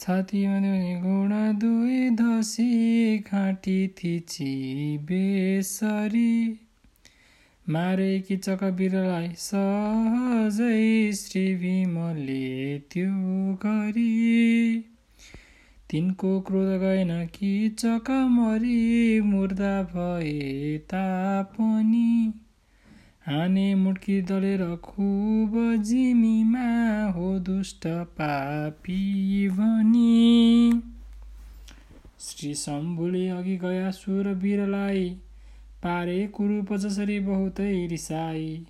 छातीमा देउने घोडा दुई धसी घाँटी थिची बेसरी। मारे किचक बिरलाई सहजै श्री भीमले त्यो गरी। तिनको क्रोध गएन कि चक मरी मुर्दा भए तापनि। हाने मुड्की दलेर खुब जिमीमा हो दुष्ट पापी भनी श्री शम्भुले अघि गया सुर वीरलाई पारे कुरूप जसरी बहुतै रिसाई।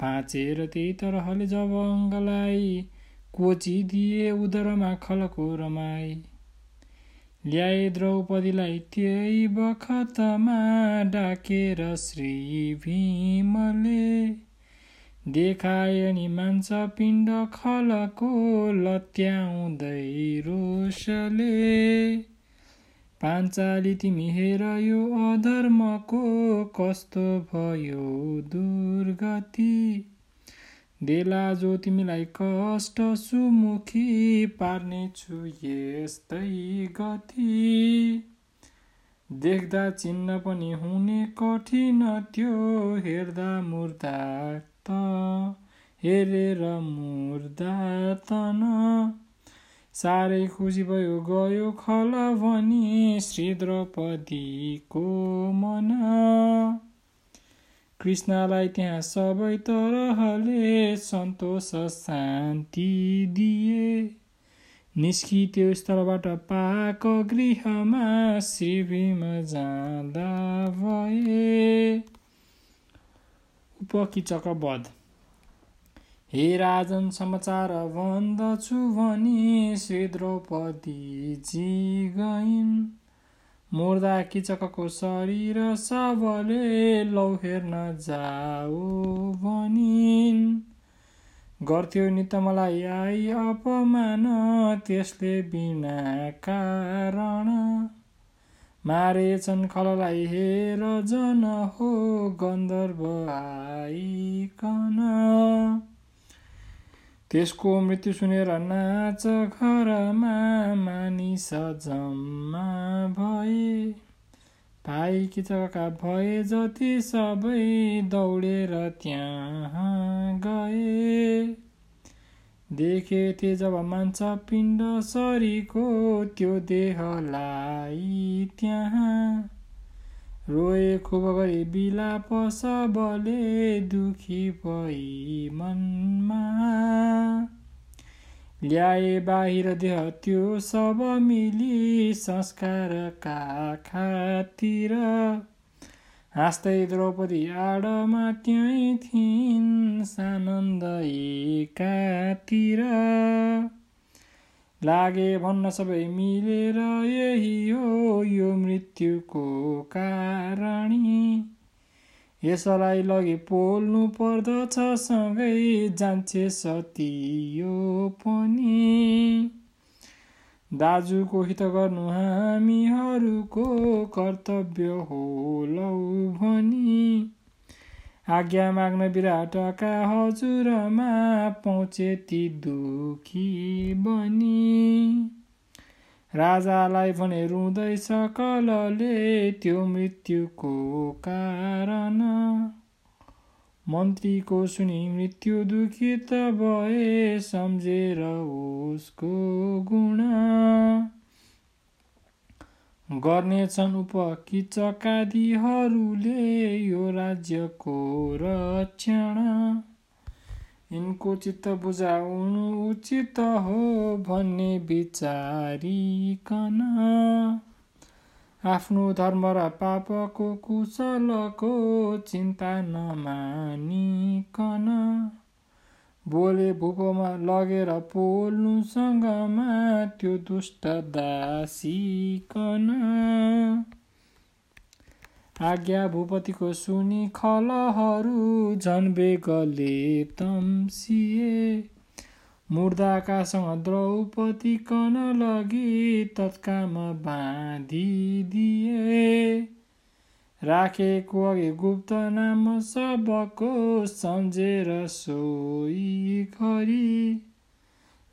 भाँचेर त्यही तरहले जब अङ्गलाई कोचिदिए उदरमा खलको रमाई। ल्याए द्रौपदीलाई त्यही बखतमा डाकेर श्री भीमले। देखाए नि मान्छ पिण्ड खलको लत्याउँदै रोषले। पाञ्चाली तिमी हेर यो अधर्मको कस्तो भयो दुर्गति। देला जो तिमीलाई कष्ट सुमुखी पार्नेछु यस्तै गति। देख्दा चिन्न पनि हुने कठिन त्यो हेर्दा मुर्दा त हेरेर मुर्दा तन साह्रै खुसी भयो गयो खल भनी श्री द्रौपदीको मन। कृष्णलाई त्यहाँ सबै तरहले सन्तोष शान्ति दिए। निस्कित्यो स्थलबाट पाक गृहमा श्री भीम जाँदा भए। उपकिचक बध हे राजन समाचार भन्दछु भनी श्री द्रौपदीजी गइन्। मुर्दा किचकको शरीर सबले लौ हेर्न जाऊ भनिन्। गर्थ्यो नितमलाई आई अपमान त्यसले बिना कारण मारेछन् खललाई हेर जन हो गन्धर्व आइकन। त्यसको मृत्यु सुनेर नाच घरमा मानिस जम्मा भए। भाइ किचका भए जति सबै दौडेर त्यहाँ गए। देखे थिए जब मान्छ पिण्ड सरीको त्यो देहलाई त्यहाँ रोए खुब गरी बिलाप सबले दुखी भई मनमा ल्याए बाहिर देह त्यो सब मिली संस्कारका खातिर हाँस्दै द्रौपदी आडमा त्यहीँ थिइन् सानन्द एकातिर लागे भन्न सबै मिलेर यही हो यो मृत्युको कारणी यसलाई लगे पोल्नु पर्दछ सँगै जान्छे सती यो पनि। दाजुको हित गर्नु हामीहरूको कर्तव्य हो लौ भनी। आज्ञा माग्न विराटका हजुरमा पहुँचे ती दुखी बनी। राजालाई भने रुँदै सकलले त्यो मृत्युको कारण। मन्त्रीको सुनि मृत्यु दुखित भए सम्झेर उसको गुण। गर्नेछन् उपकिचकादीहरूले यो राज्यको रक्षण। यिनको चित्त बुझाउनु उचित हो भन्ने विचारिकन आफ्नो धर्म र पापको कुशलको चिन्ता नमानिकन बोले भूपोमा लगेर पोल्नुसँगमा त्यो दुष्ट दासीकन आज्ञा भूपतिको सुनि खलहरू झन् बेगले तम्सिए मुर्दाकासँग द्रौपदी कन लगी तत्काम बाँधिदिए। राखेको अघि गुप्त नाम सबको सम्झेर सोही घरी।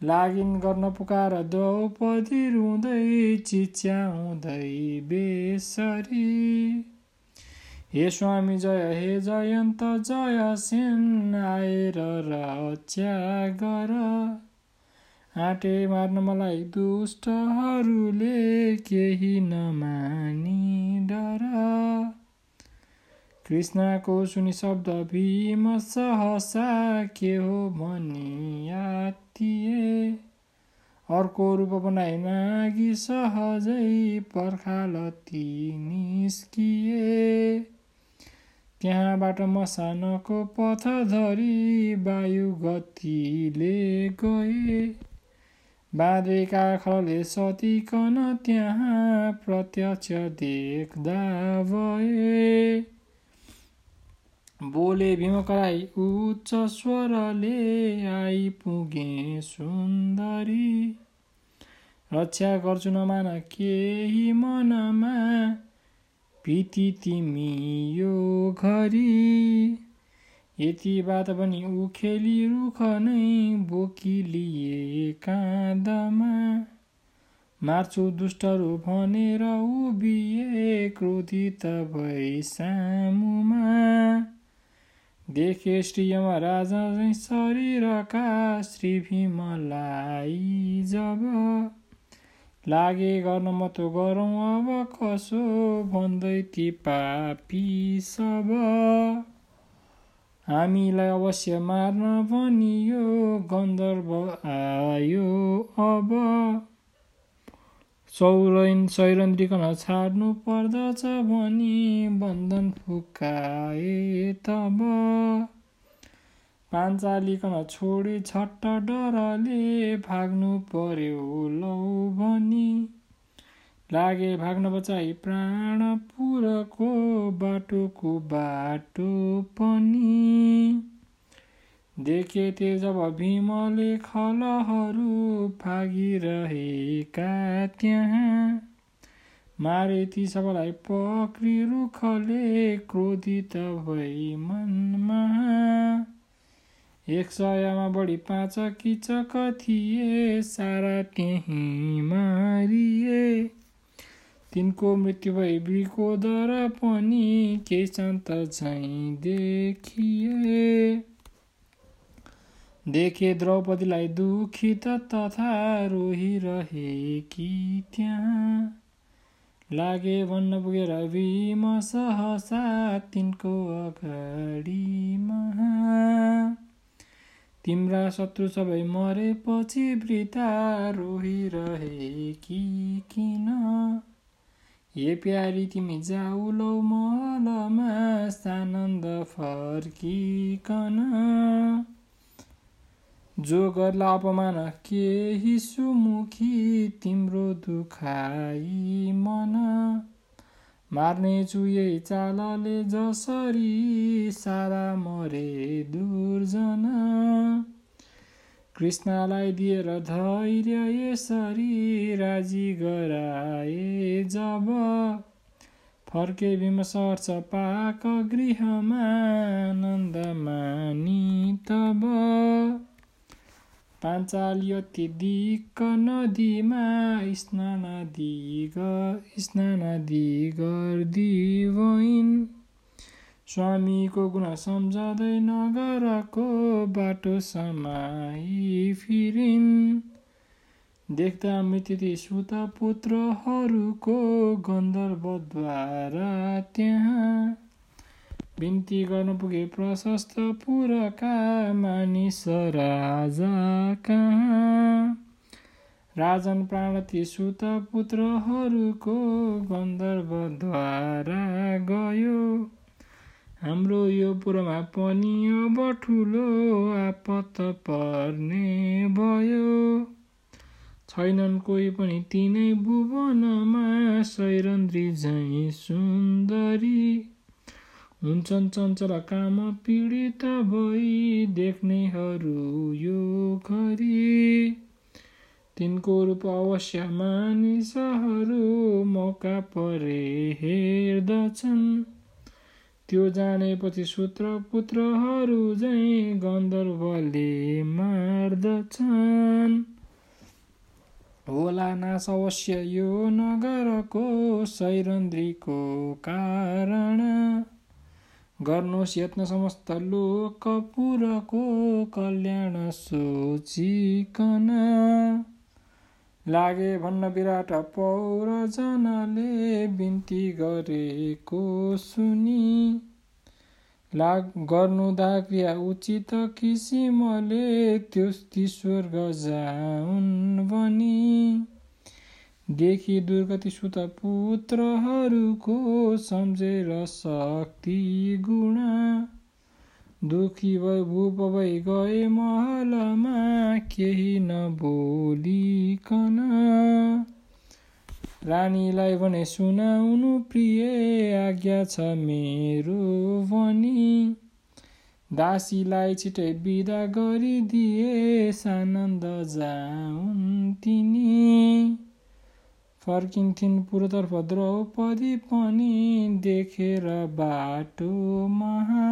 लागिन गर्न पुकार द्रौपदी रुँदै चिच्याउँदै बेसरी। हे स्वामी जय हे जयन्त जय सेन आएर रक्षा गर आँटे मार्न मलाई दुष्टहरूले केही नमानी डर। कृष्णको सुनि शब्द भीम सहसा के हो भनी आत्तिए। अर्को रूप बनाइ नागी सहजै पर्खालती निस्किए। त्यहाँबाट मसानको पथ धरी वायु गतिले गए। बाँधेका खले सतिकन त्यहाँ प्रत्यक्ष देख्दा भए। बोले भीमकराई उच्च स्वरले आइपुगे सुन्दरी। रक्षा गर्छु नमान केही मनमा पिति तिमी यो घरी। यति बात पनि उखेली रुख नै बोकिलिए काँधमा। मार्छु दुष्टहरू भनेर उभिए क्रोधित भई सामुमा। देखे श्री राजा शरीरका श्री भीमलाई जब लागे गर्न म त गरौँ अब कसो भन्दै ती पापी सब? हामीलाई अवश्य मार्न भनियो गन्धर्व आयो अब। सौरैन सैरन्द्रिकन छाड्नु पर्दछ भनी बन्धन फुकाए तब। पाञ्चालिकन छोडी छट्ट डरले भाग्नु पर्यो लौ भनी। लागे भाग्न बचाई प्राण पुरको बाटोको बाटो पनि। देखे ते जब भीमले खलहरू भागिरहेका त्यहाँ। मारे ती सबलाई पक्री रुखले क्रोधित भई मनमा। एक सयमा बढी पाँच किचक थिए सारा त्यही मारिए। तिनको मृत्यु भई बिको दर पनि केही शान्त झैँ देखिए। देखे द्रौपदीलाई दुखित तथा रोहिरहेकी त्यहाँ। लागे भन्न पुगेर भीम सहसा तिनको अगाडिमा। तिम्रा शत्रु सबै मरेपछि वृता रोहिरहेकी किन? हे प्यारी तिमी जाऊ लौ महलमा सानन्द फर्किकन। जो गर्ला अपमान केही सुमुखी तिम्रो दुखाई मन। मार्ने यही चालले जसरी सारा मरे दुर्जन। कृष्णलाई दिएर धैर्य यसरी राजी गराए जब फर्के भीम सर्छ पाक गृहमा आनन्द मानी तब। पाञ्चालियति दिक्क नदीमा स्नानादि स्नानादि गरिदिवइन् स्वामीको गुण सम्झँदै नगरको बाटो समाई फिरिन्। देख्दा मृत्यु सुत पुत्रहरूको गन्धर्वद्वारा त्यहाँ बिन्ती गर्न पुगे प्रशस्त पुरका मानिस राजा कहाँ राजन प्राणती सुत पुत्रहरूको गन्धर्वद्वारा गयो हाम्रो यो पुरमा पनि अब ठुलो आपत पर्ने भयो छैनन् कोही पनि तिनै भुवनमा सैरन्द्री झै सुन्दरी हुन्छन् चञ्चल काम पीडित भई देख्नेहरू यो घरी। तिनको रूप अवश्य मानिसहरू मौका परे हेर्दछन्। त्यो जानेपछि सूत्र पुत्रहरू झै गन्धर्वले मार्दछन्। होला नाश अवश्य यो नगरको सैरन्द्रीको कारण। गर्नुहोस् यत्न समस्त लोकपुरको कल्याण सोचिकन। लागे भन्न विराट पौरजनले बिन्ती गरेको सुनि। लाग गर्नु क्रिया उचित किसिमले त्यो स्वर्ग जाउन् भनी। देखि दुर्गति सुत पुत्रहरूको सम्झेर शक्ति गुण। दुखी भई भूप भई गए महलमा केही नबोलिकन रानीलाई भने सुनाउनु प्रिय आज्ञा छ मेरो भनी। दासीलाई छिटै बिदा गरिदिए सानन्द जाउन् तिनी। फर्किन्थिन् पूर्वतर्फ द्रौपदी पनि देखेर बाटो महा।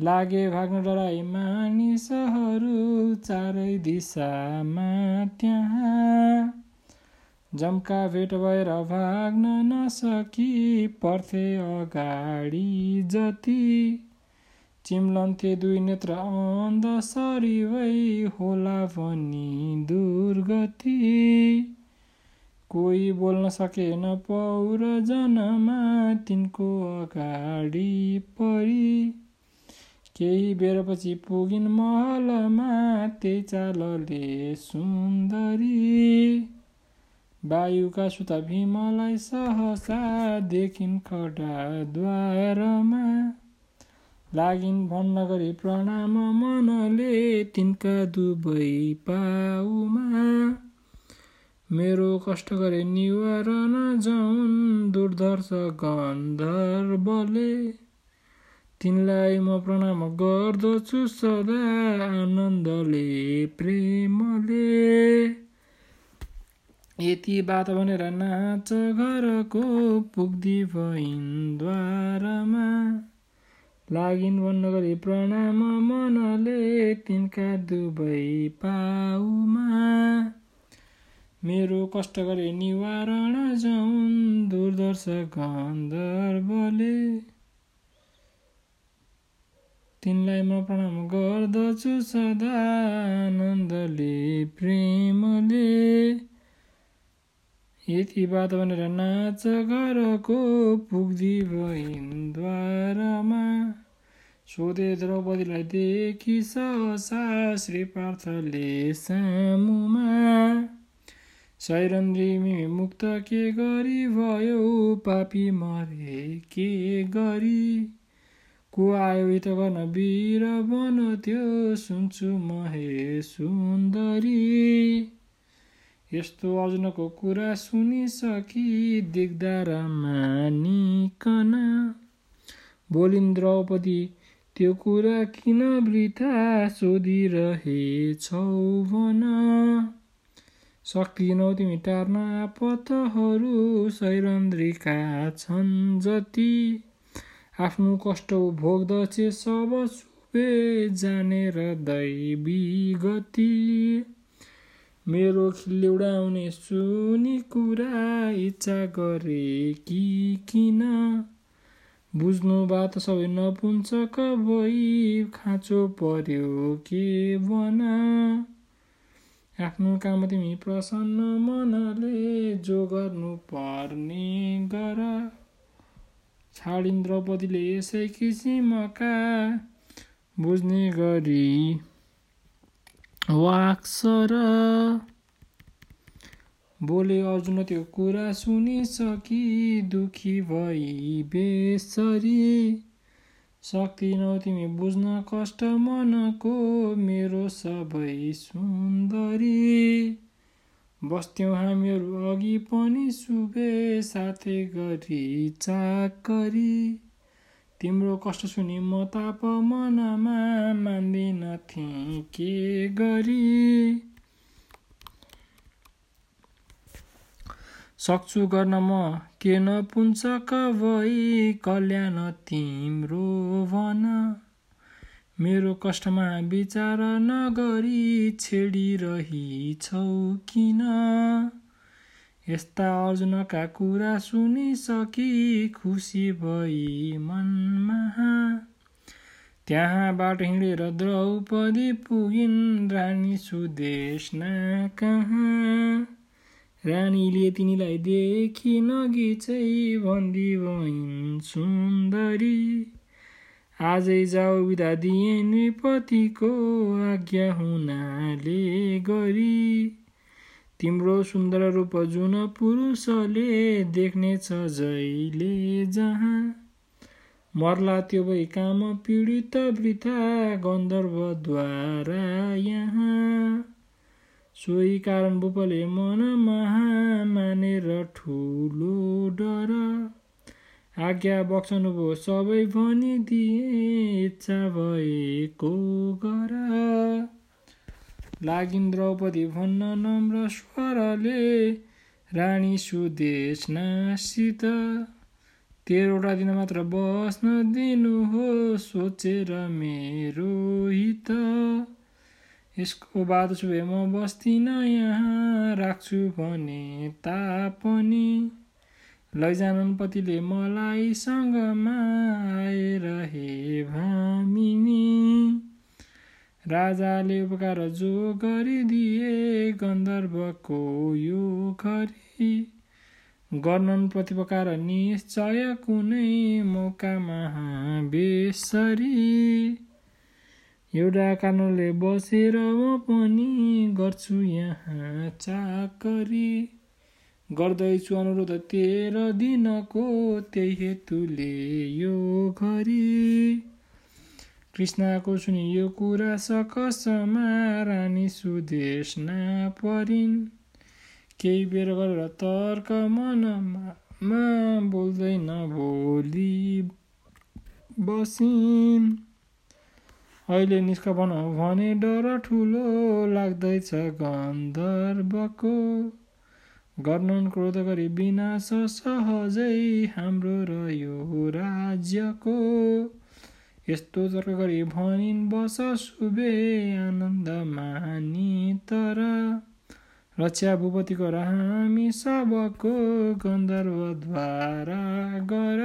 लागे भाग्न डराई मानिसहरू चारै दिशामा त्यहाँ। जम्का भेट भएर भाग्न नसकी पर्थे अगाडि जति। चिम्लन्थे दुई नेत्र अन्ध सरिवै होला भनी दुर्गति। कोही बोल्न सकेन पौर जनमा तिनको अगाडि परी। केही बेरपछि पुगिन् महलमा त्यही चालले सुन्दरी। वायुका सुत भीमलाई सहसा देखिन् खडाद्वारमा लागिन् भन्न गरी प्रणाम मनले तिनका दुवै पाउमा। मेरो कष्ट गरे निवारण जाउन् दुर्धर्ष गन्धर्वले। तिनलाई म प्रणाम गर्दछु सदा आनन्दले प्रेमले। यति बात भनेर नाच घरको पुग्दी भइन् लागिन् भन्नु गरी प्रणाम मनले तिनका दुवै पाउमा। मेरो कष्ट गरे निवारण जाउन् दुर्दर्श गन्धर्वले। तिनलाई म प्रणाम गर्दछु सदा आनन्दले प्रेमले। यति बात भनेर नाच घरको पुग्दी भइन्द्वारमा सोधे द्रौपदीलाई देखि सहसा श्री पार्थले सामुमा। सैरन्द्री मुक्त के गरी भयो पापी मरे के गरी को आयो त गर्न वीर बन त्यो सुन्छु महे सुन्दरी यस्तो अर्जुनको कुरा सुनिसकी देख्दा मानिकन बोलिन् द्रौपदी त्यो कुरा किन वृथा सोधिरहेछौ भन। सक्दिनौ तिमी टार्न आपतहरू सैरन्द्रीका छन् जति। आफ्नो कष्ट भोग्दछ सब सुबे जानेर दैवी गति। मेरो खिल्ली उडाउने सुनि कुरा इच्छा गरे कि किन? बुझ्नु बात सबै नपुञ्चक भई खाँचो पर्यो के बना आफ्नो काम तिमी प्रसन्न मनले जो गर्नु पर्ने गर। छाडिन् द्रौपदीले यसै किसिमका बुझ्ने गरी वाक्सर बोले अर्जुन त्यो कुरा सुनिसकी दुखी भई बेसरी? सक्दिनौ तिमी बुझ्न कष्ट मनको मेरो सबै सुन्दरी। बस्थ्यौँ हामीहरू अघि पनि सुबे साथै गरी चाकरी। तिम्रो कष्ट सुनि म ताप मनमा मान्दिन थिएँ के गरी। सक्छु गर्न म के नपुञ्चक भई कल्याण तिम्रो भन मेरो कष्टमा विचार नगरी छेडिरहिछौ किन? यस्ता अर्जुनका कुरा सुनिसकी खुसी भई मनमा। त्यहाँबाट हिँडेर द्रौपदी पुगिन् रानी सुदेशना कहाँ रानीले तिनीलाई देखि नगी चाहिँ भन्दी भइन् सुन्दरी। आजै जाऊ बिदा दिए नृपतिको आज्ञा हुनाले गरी। तिम्रो सुन्दर रूप जुन पुरुषले देख्नेछ जहिले जहाँ। मर्ला त्यो भई काम पीडित वृथा गन्धर्वद्वारा यहाँ। सोही कारण बुपले मन महा मानेर ठुलो डर। आज्ञा बक्सनुभयो सबै भनिदिए इच्छा भएको गर। लागिन् द्रौपदी भन्न नम्र स्वरले रानी सुदेशनासित तेह्रवटा दिन मात्र बस्न दिनु हो सोचेर मेरो हित। यसको बाद सुबे म बस्दिनँ यहाँ राख्छु भने तापनि। लैजानन् पतिले मलाई सँगमा आएर हे भामिनी। राजाले उपकार जो गरिदिए गन्धर्वको यो घरी गर्नन् प्रतिपकार निश्चय कुनै मौकामा बेसरी। एउटा कारणले बसेर म पनि गर्छु यहाँ चाकरी। गर्दैछु अनुरोध तेह्र दिनको त्यही हेतुले यो घरी। कृष्णको सुनि यो कुरा सकसमा रानी सुदेशना परिन्। केही बेर गरेर तर्क मनमा बोल्दैन भोलि बसिन्। अहिले निष्कपन भने डर ठुलो लाग्दैछ गन्धर्वको। गर्णन क्रोध गरी विनाश सहजै हाम्रो र राज्यको। यस्तो तर्क गरी भनिन् बस सुबे आनन्द मानी तर। रक्षा भूपतिको र हामी सबको गन्धर्वद्वारा गर।